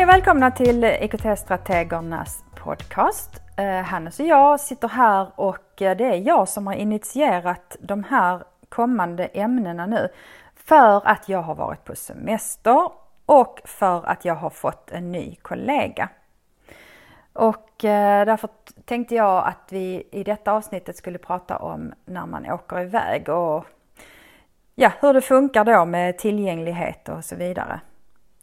Hej och välkomna till IKT-strategernas podcast. Eh, Hannes och jag sitter här och eh, det är jag som har initierat de här kommande ämnena nu. För att jag har varit på semester och för att jag har fått en ny kollega. Och eh, därför tänkte jag att vi i detta avsnittet skulle prata om när man åker iväg och ja, hur det funkar då med tillgänglighet och så vidare.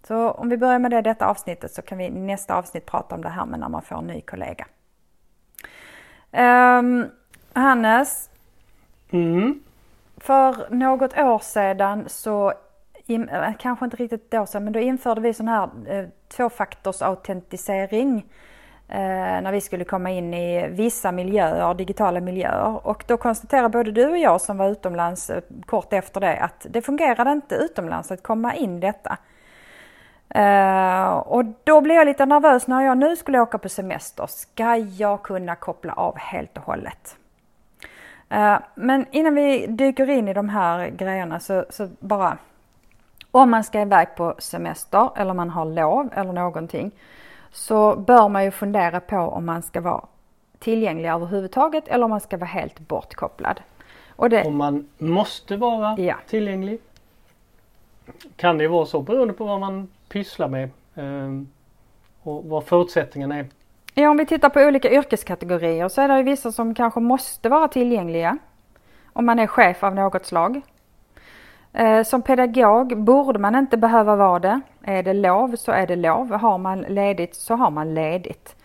Så om vi börjar med det detta avsnittet så kan vi i nästa avsnitt prata om det här med när man får en ny kollega. Um, Hannes. Mm. För något år sedan så, äh, kanske inte riktigt ett år sedan, men då införde vi sån här eh, tvåfaktorsautentisering eh, när vi skulle komma in i vissa miljöer, digitala miljöer. Och då konstaterade både du och jag som var utomlands eh, kort efter det att det fungerade inte utomlands att komma in i detta. Uh, och då blev jag lite nervös när jag nu skulle åka på semester. Ska jag kunna koppla av helt och hållet? Uh, men innan vi dyker in i de här grejerna så, så, bara om man ska iväg på semester eller man har lov eller någonting så bör man ju fundera på om man ska vara tillgänglig överhuvudtaget eller om man ska vara helt bortkopplad. Och det, om man måste vara ja. tillgänglig kan det vara så beroende på vad man pysslar med eh, och vad förutsättningarna är. Ja, om vi tittar på olika yrkeskategorier så är det vissa som kanske måste vara tillgängliga om man är chef av något slag. Eh, som pedagog borde man inte behöva vara det. Är det lov så är det lov. Har man ledigt så har man ledigt.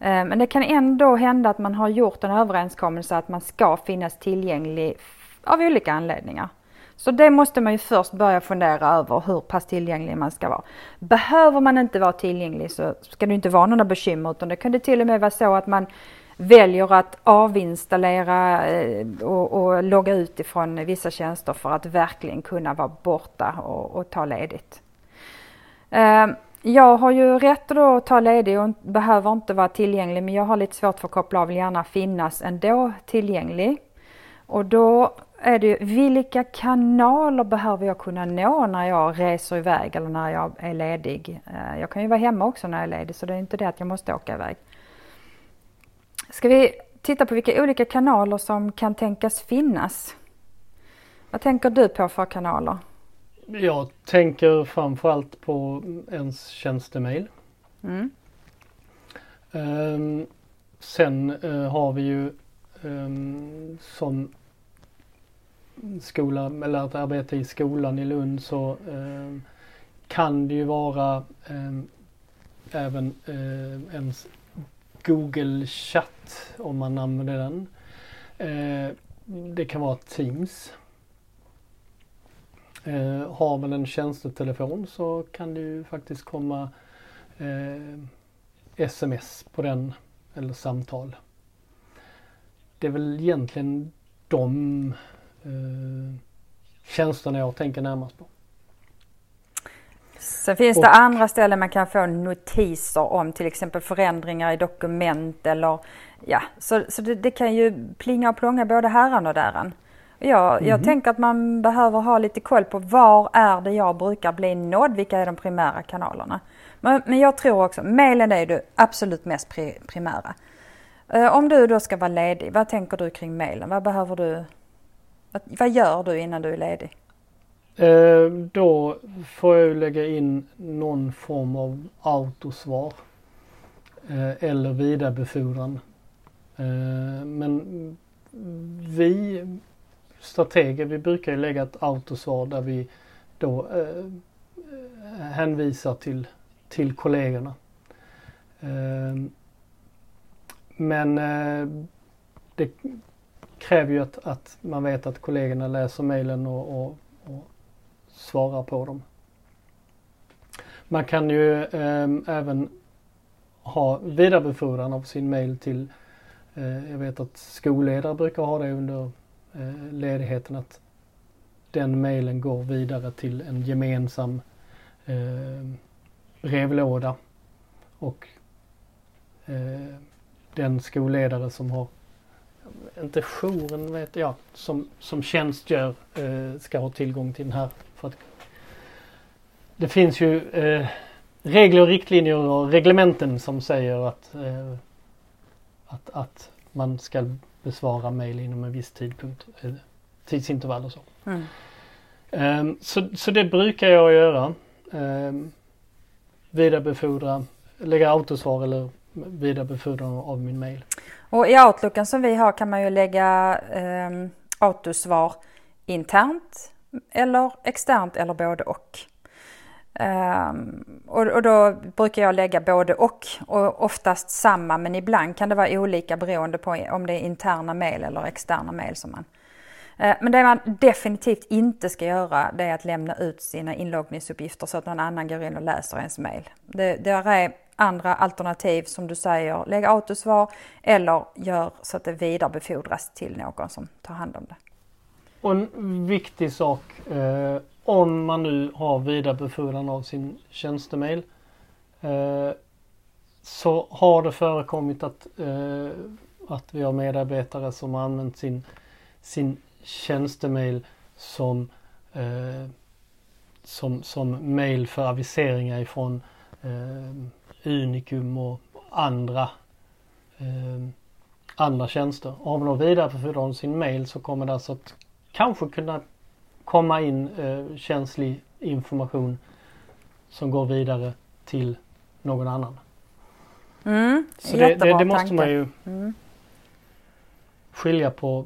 Eh, men det kan ändå hända att man har gjort en överenskommelse att man ska finnas tillgänglig av olika anledningar. Så det måste man ju först börja fundera över hur pass tillgänglig man ska vara. Behöver man inte vara tillgänglig så ska det inte vara några bekymmer utan det kan det till och med vara så att man väljer att avinstallera eh, och, och logga ut ifrån vissa tjänster för att verkligen kunna vara borta och, och ta ledigt. Ehm, jag har ju rätt att ta ledigt och behöver inte vara tillgänglig men jag har lite svårt för att koppla av, vill gärna finnas ändå tillgänglig. Och då är det vilka kanaler behöver jag kunna nå när jag reser iväg eller när jag är ledig. Eh, jag kan ju vara hemma också när jag är ledig så det är inte det att jag måste åka iväg. Ska vi titta på vilka olika kanaler som kan tänkas finnas? Vad tänker du på för kanaler? Jag tänker framförallt på ens tjänstemail. Mm. Um, sen uh, har vi ju um, som skola eller att arbeta i skolan i Lund så eh, kan det ju vara eh, även eh, ens Google chatt om man använder den. Eh, det kan vara Teams. Eh, har man en tjänstetelefon så kan det ju faktiskt komma eh, sms på den eller samtal. Det är väl egentligen de eh, tjänsterna jag tänker närmast på. Sen finns och, det andra ställen man kan få notiser om till exempel förändringar i dokument eller ja, så, så det, det kan ju plinga och plånga både häran och däran. Ja, mm -hmm. Jag mhm. tänker att man behöver ha lite koll på var är det jag brukar bli nådd, vilka är de primära kanalerna. Men, men jag tror också, mailen är det absolut mest pri, primära. Eh, om du då ska vara ledig, vad tänker du kring mailen? Vad behöver du vad gör du innan du är ledig? Eh, då får jag lägga in någon form av autosvar. Eh, eller vidarebefordran. Eh, men vi strateger, vi brukar ju lägga ett autosvar där vi då eh, hänvisar till, till kollegorna. Eh, men eh, det kräver ju att, att man vet att kollegorna läser mejlen och, och, och, svarar på dem. Man kan ju eh, även ha vidarebefordran av sin mejl till, eh, jag vet att skolledare brukar ha det under eh, ledigheten att den mejlen går vidare till en gemensam eh, brevlåda och eh, den skolledare som har inte jouren vet jag, som, som tjänstgör eh, ska ha tillgång till den här. För att det finns ju eh, regler och riktlinjer och reglementen som säger att, eh, att, att man ska besvara mejl inom en viss tidpunkt, eh, tidsintervall och så. Mm. Um, så. Så det brukar jag göra. Um, vidarebefordra, lägga autosvar eller vidarebefordran av min mail. Och i Outlooken som vi har kan man ju lägga eh, autosvar internt eller externt eller både och. Um, och, och, då brukar jag lägga både och och oftast samma men ibland kan det vara olika beroende på om det är interna mejl eller externa mejl som man uh, men det man definitivt inte ska göra det är att lämna ut sina inloggningsuppgifter så att någon annan går in och läser ens mejl. Det, det är andra alternativ som du säger, lägg autosvar eller gör så att det vidarebefordras till någon som tar hand om det. Och en viktig sak eh, om man nu har vidarebefordran av sin tjänstemail eh, så har det förekommit att, eh, att vi har medarbetare som har använt sin, sin tjänstemail som, eh, som, som mail för aviseringar ifrån eh, eh, Unicum och andra eh, andra tjänster. Och har man då vidarebefordrat sin mail så kommer det alltså att kanske kunna komma in eh, känslig information som går vidare till någon annan. Mm, så det, det, det måste man ju mm. skilja på.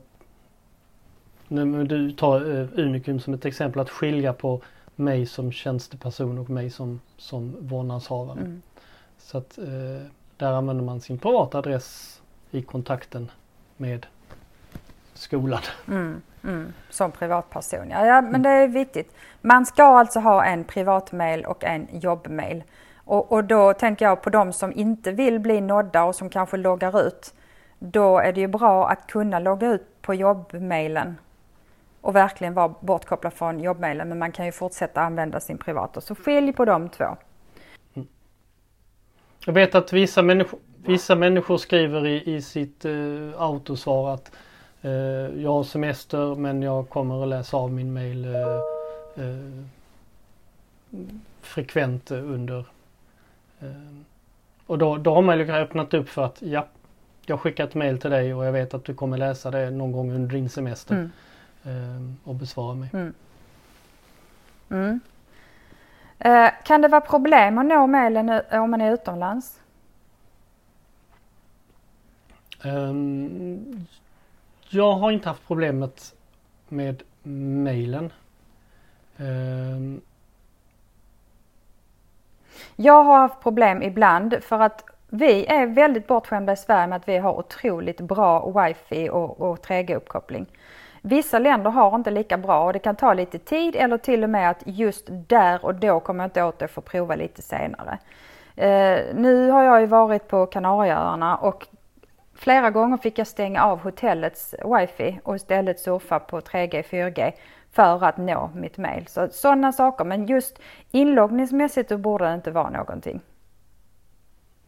Nu, du tar uh, Unicum som ett exempel att skilja på mig som tjänsteperson och mig som, som vårdnadshavare. Mm. Så att eh, där använder man sin privata adress i kontakten med skolan. Mm, mm, som privatperson, ja, ja men det är viktigt. Man ska alltså ha en privatmail och en jobbmail. Och, och då tänker jag på de som inte vill bli nådda och som kanske loggar ut. Då är det ju bra att kunna logga ut på jobbmailen och verkligen vara bortkopplad från jobbmailen men man kan ju fortsätta använda sin privata. Så skilj på de två. Jag vet att vissa människor, vissa människor skriver i, i sitt eh, autosvar att eh, jag har semester men jag kommer att läsa av min mail eh, eh frekvent under eh, och då, då har man ju öppnat upp för att ja, jag skickar ett mail till dig och jag vet att du kommer läsa det någon gång under din semester mm. Eh, och besvara mig. Mm. Mm. Eh, kan det vara problem att nå mejlen om man är utomlands? Um, jag har inte haft problemet med mejlen. Um. Jag har haft problem ibland för att vi är väldigt bortskämda i Sverige med att vi har otroligt bra wifi och, och 3G-uppkoppling. Vissa länder har inte lika bra och det kan ta lite tid eller till och med att just där och då kommer jag inte åt det för prova lite senare. Eh, nu har jag ju varit på Kanarieöarna och flera gånger fick jag stänga av hotellets wifi och istället surfa på 3G, 4G för att nå mitt mail. Så sådana saker, men just inloggningsmässigt så borde det inte vara någonting.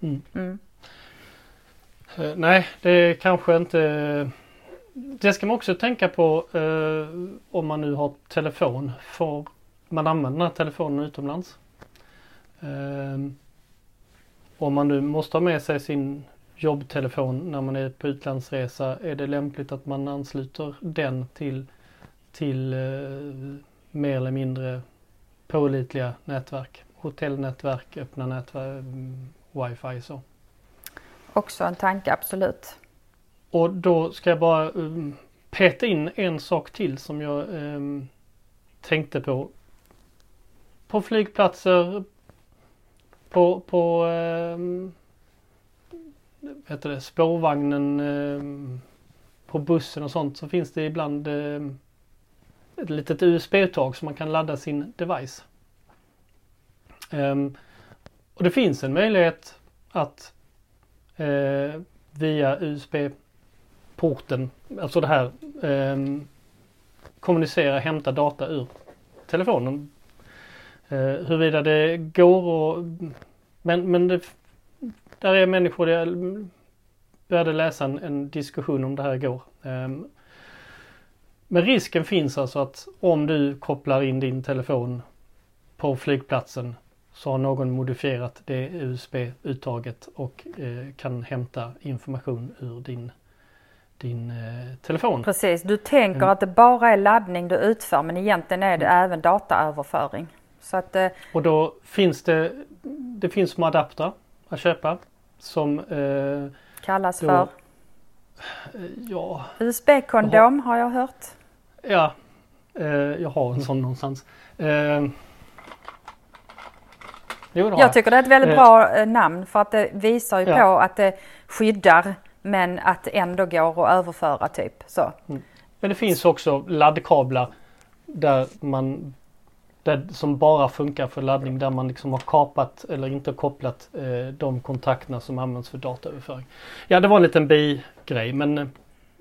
Mm. Mm. Uh, nej, det är kanske inte det ska man också tänka på eh, om man nu har telefon. Får man använda telefonen utomlands? Eh, om man nu måste ha med sig sin jobbtelefon när man är på utlandsresa är det lämpligt att man ansluter den till, till eh, mer eller mindre pålitliga nätverk. Hotellnätverk, öppna nätverk, mm, wifi så. Också en tanke, absolut. Och då ska jag bara um, peta in en sak till som jag um, tänkte på. På flygplatser, på, på um, heter det, spårvagnen, um, på bussen och sånt så finns det ibland um, ett litet USB-uttag så man kan ladda sin device. Um, och det finns en möjlighet att uh, via USB porten, alltså det här eh, kommunicera, hämta data ur telefonen. Eh, huruvida det går och men, men det, där är människor, jag började läsa en, en diskussion om det här igår. Eh, men risken finns alltså att om du kopplar in din telefon på flygplatsen så har någon modifierat det USB-uttaget och eh, kan hämta information ur din, din eh, telefon. Precis, du tänker mm. att det bara är laddning du utför men egentligen är det mm. även dataöverföring. Så att, eh, och då finns det, det finns små adaptrar att köpa som eh, kallas då, för? Ja. USB-kondom har jag hört. Ja, eh, jag har en sån någonstans. Eh, Jo, jag tycker det är ett väldigt eh. bra eh, namn för att det visar ju på att det skyddar men att det ändå går att överföra typ så. Mm. Men det finns också laddkablar där man där, som bara funkar för laddning där man liksom har kapat eller inte kopplat eh, de kontakterna som används för dataöverföring. Ja det var en liten bigrej men eh,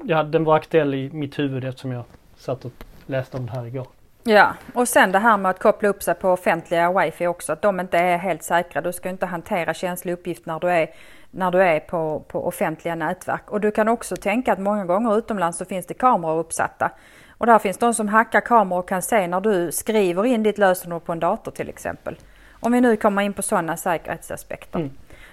ja, den var aktuell i mitt huvud eftersom jag satt och läste om det här igår. Ja, och sen det här med att koppla upp sig på offentliga wifi också, att de inte är helt säkra. Du ska inte hantera känslig uppgift när du är, när du är på, på offentliga nätverk. Och du kan också tänka att många gånger utomlands så finns det kameror uppsatta. Och där finns de som hackar kameror och kan se när du skriver in ditt lösenord på en dator till exempel. Om vi nu kommer in på sådana säkerhetsaspekter. Mm.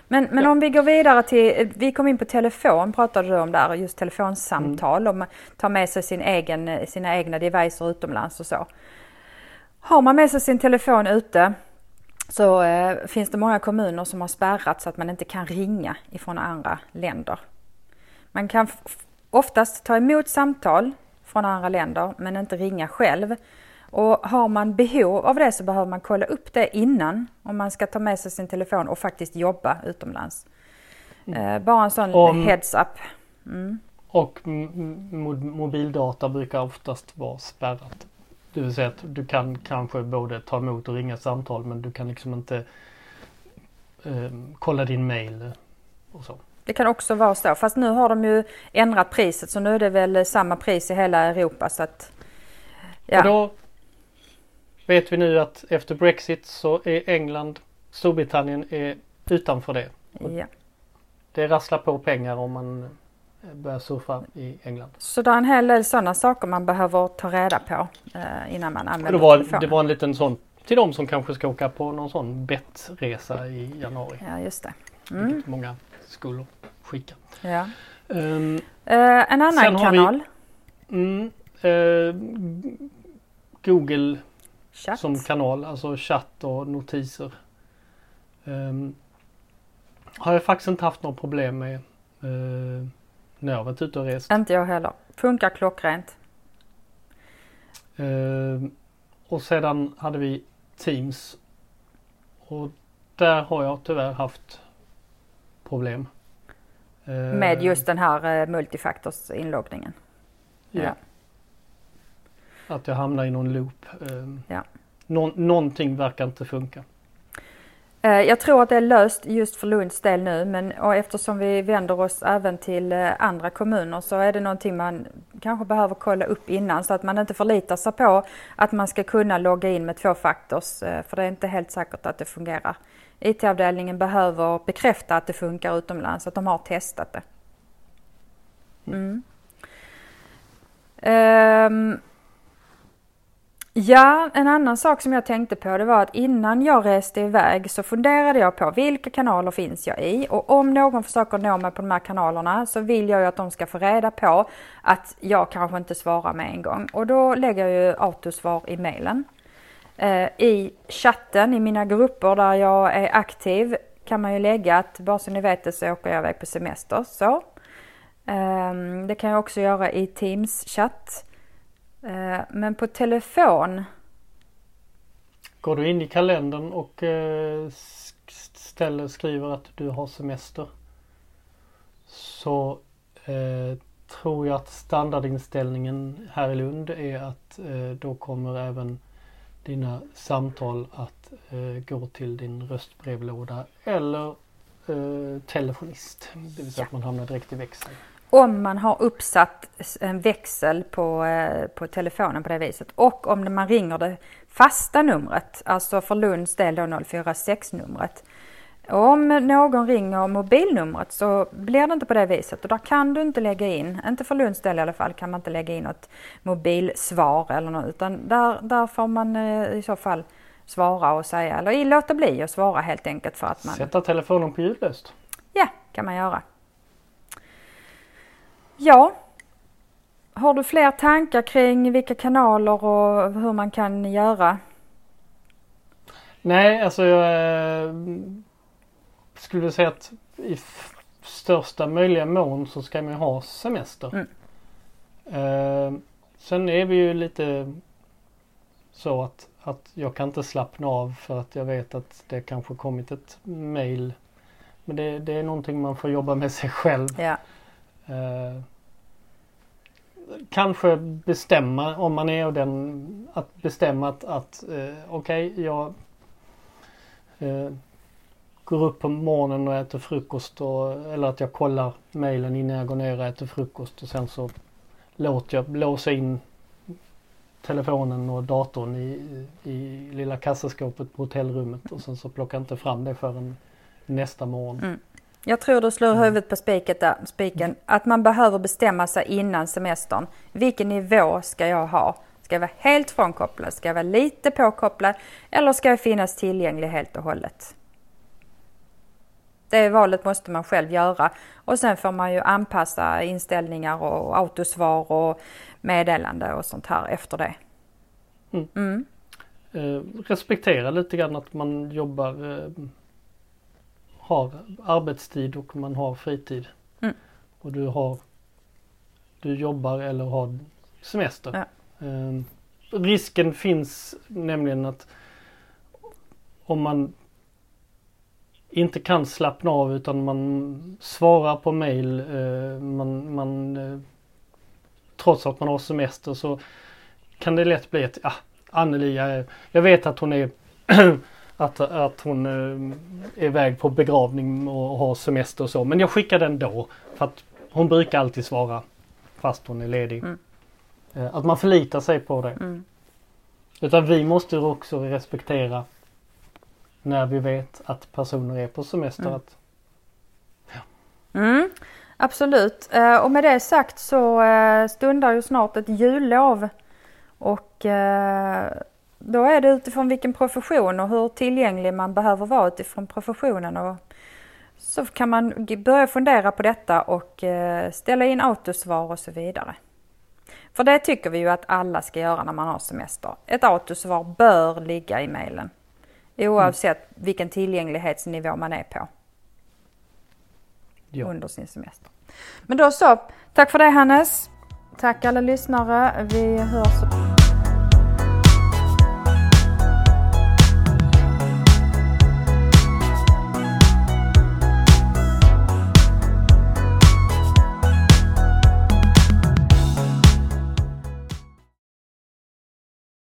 Men, men ja. om vi går vidare till, vi kom in på telefon pratade du om där, just telefonsamtal, mm. om man tar med sig sin egen, sina egna devices utomlands och så. Har man med sig sin telefon ute så eh, finns det många kommuner som har spärrat så att man inte kan ringa ifrån andra länder. Man kan oftast ta emot samtal från andra länder men inte ringa själv. Och har man behov av det så behöver man kolla upp det innan om man ska ta med sig sin telefon och faktiskt jobba utomlands. Mm. Eh, bara en sån om, heads up. Mm. Och mobildata brukar oftast vara spärrat. Det vill säga att du kan kanske både ta emot och ringa samtal men du kan liksom inte eh, kolla din mail och så. Det kan också vara så, fast nu har de ju ändrat priset så nu är det väl samma pris i hela Europa så att ja. Och då vet vi nu att efter Brexit så är England, Storbritannien är utanför det. Ja. Det rasslar på pengar om man börjar surfa i England. Så det är en hel del sådana saker man behöver ta reda på eh, innan man använder det var, telefonen. Det var en liten sån till de som kanske ska åka på någon sån bettresa i januari. Ja just det. Mm. Många skolor skickar. Ja. Um, uh, en annan kanal. Vi, mm, uh, Google chatt. som kanal, alltså chatt och notiser. Um, har jag faktiskt inte haft något problem med uh, när jag varit ute och rest. Inte jag heller. Funkar klockrent. Uh, och sedan hade vi Teams. Och där har jag tyvärr haft problem. Uh, med just den här uh, multifaktorsinloggningen. Ja. ja. Att jag hamnar i någon loop. Um, ja. Nå någonting verkar inte funka. Eh, jag tror att det är löst just för Lunds del nu men och eftersom vi vänder oss även till eh, andra kommuner så är det någonting man kanske behöver kolla upp innan så att man inte förlitar sig på att man ska kunna logga in med två faktors eh, för det är inte helt säkert att det fungerar. IT-avdelningen behöver bekräfta att det funkar utomlands, att de har testat det. Mm. Um, Ja, en annan sak som jag tänkte på det var att innan jag reste iväg så funderade jag på vilka kanaler finns jag i och om någon försöker nå mig på de här kanalerna så vill jag ju att de ska få reda på att jag kanske inte svarar med en gång och då lägger jag ju autosvar i mailen. Eh, I chatten i mina grupper där jag är aktiv kan man ju lägga att bara så ni vet det så åker jag iväg på semester. Så. Ehm, det kan jag också göra i Teams chatt. Eh, men på telefon. Går du in i kalendern och eh, ställer, skriver att du har semester. Så eh, tror jag att standardinställningen här i Lund är att eh, då kommer även dina samtal att eh, gå till din röstbrevlåda eller eh, telefonist. Det vill säga att man hamnar direkt i växeln om man har uppsatt en växel på, eh, på telefonen på det viset och om man ringer det fasta numret, alltså för Lunds del då 046-numret. Om någon ringer mobilnumret så blir det inte på det viset och där kan du inte lägga in, inte för Lunds del i alla fall, kan man inte lägga in något mobilsvar eller något utan där, där får man eh, i så fall svara och säga eller låta bli att svara helt enkelt för att man... Sätta telefonen på ljudlöst. Ja, kan man göra. Ja. Har du fler tankar kring vilka kanaler och hur man kan göra? Nej, alltså jag eh, skulle säga att i största möjliga mån så ska man ha semester. Mm. Eh, sen är vi ju lite så att, att jag kan inte slappna av för att jag vet att det kanske kommit ett mail. Men det, det är någonting man får jobba med sig själv. Ja. Eh, kanske bestämma om man är den att bestämma att, att eh, okej okay, jag eh, går upp på morgonen och äter frukost och, eller att jag kollar mejlen innan jag går ner och äter frukost och sen så låter jag blåsa in telefonen och datorn i, i lilla kassaskåpet på hotellrummet och sen så plockar jag inte fram det förrän nästa morgon. Mm. Jag tror du slår mm. huvudet på spiket där, spiken. Att man behöver bestämma sig innan semestern. Vilken nivå ska jag ha? Ska jag vara helt frånkopplad? Ska jag vara lite påkopplad? Eller ska jag finnas tillgänglig helt och hållet? Det valet måste man själv göra och sen får man ju anpassa inställningar och autosvar och meddelande och sånt här efter det. Mm. Mm. Eh, respektera lite grann att man jobbar, eh, har arbetstid och man har fritid. Mm. Och du har, du jobbar eller har semester. Ja. Eh, risken finns nämligen att om man inte kan slappna av utan man svarar på mail. Eh, man, man, eh, trots att man har semester så kan det lätt bli ett, ja, Anneli, jag, jag vet att hon är att, att hon eh, är iväg på begravning och har semester och så. Men jag skickar den då. För att hon brukar alltid svara fast hon är ledig. Mm. Att man förlitar sig på det. Mm. Utan vi måste också respektera när vi vet att personer är på semester. Mm. Att, ja. Mm, absolut. Eh, och med det sagt så eh, stundar ju snart ett jullov. Och eh, då är det utifrån vilken profession och hur tillgänglig man behöver vara utifrån professionen. Och så kan man börja fundera på detta och ställa in autosvar och så vidare. För det tycker vi ju att alla ska göra när man har semester. Ett autosvar bör ligga i mejlen. Oavsett mm. vilken tillgänglighetsnivå man är på. Ja. Under sin semester. Men då så, tack för det Hannes. Tack alla lyssnare. Vi hörs.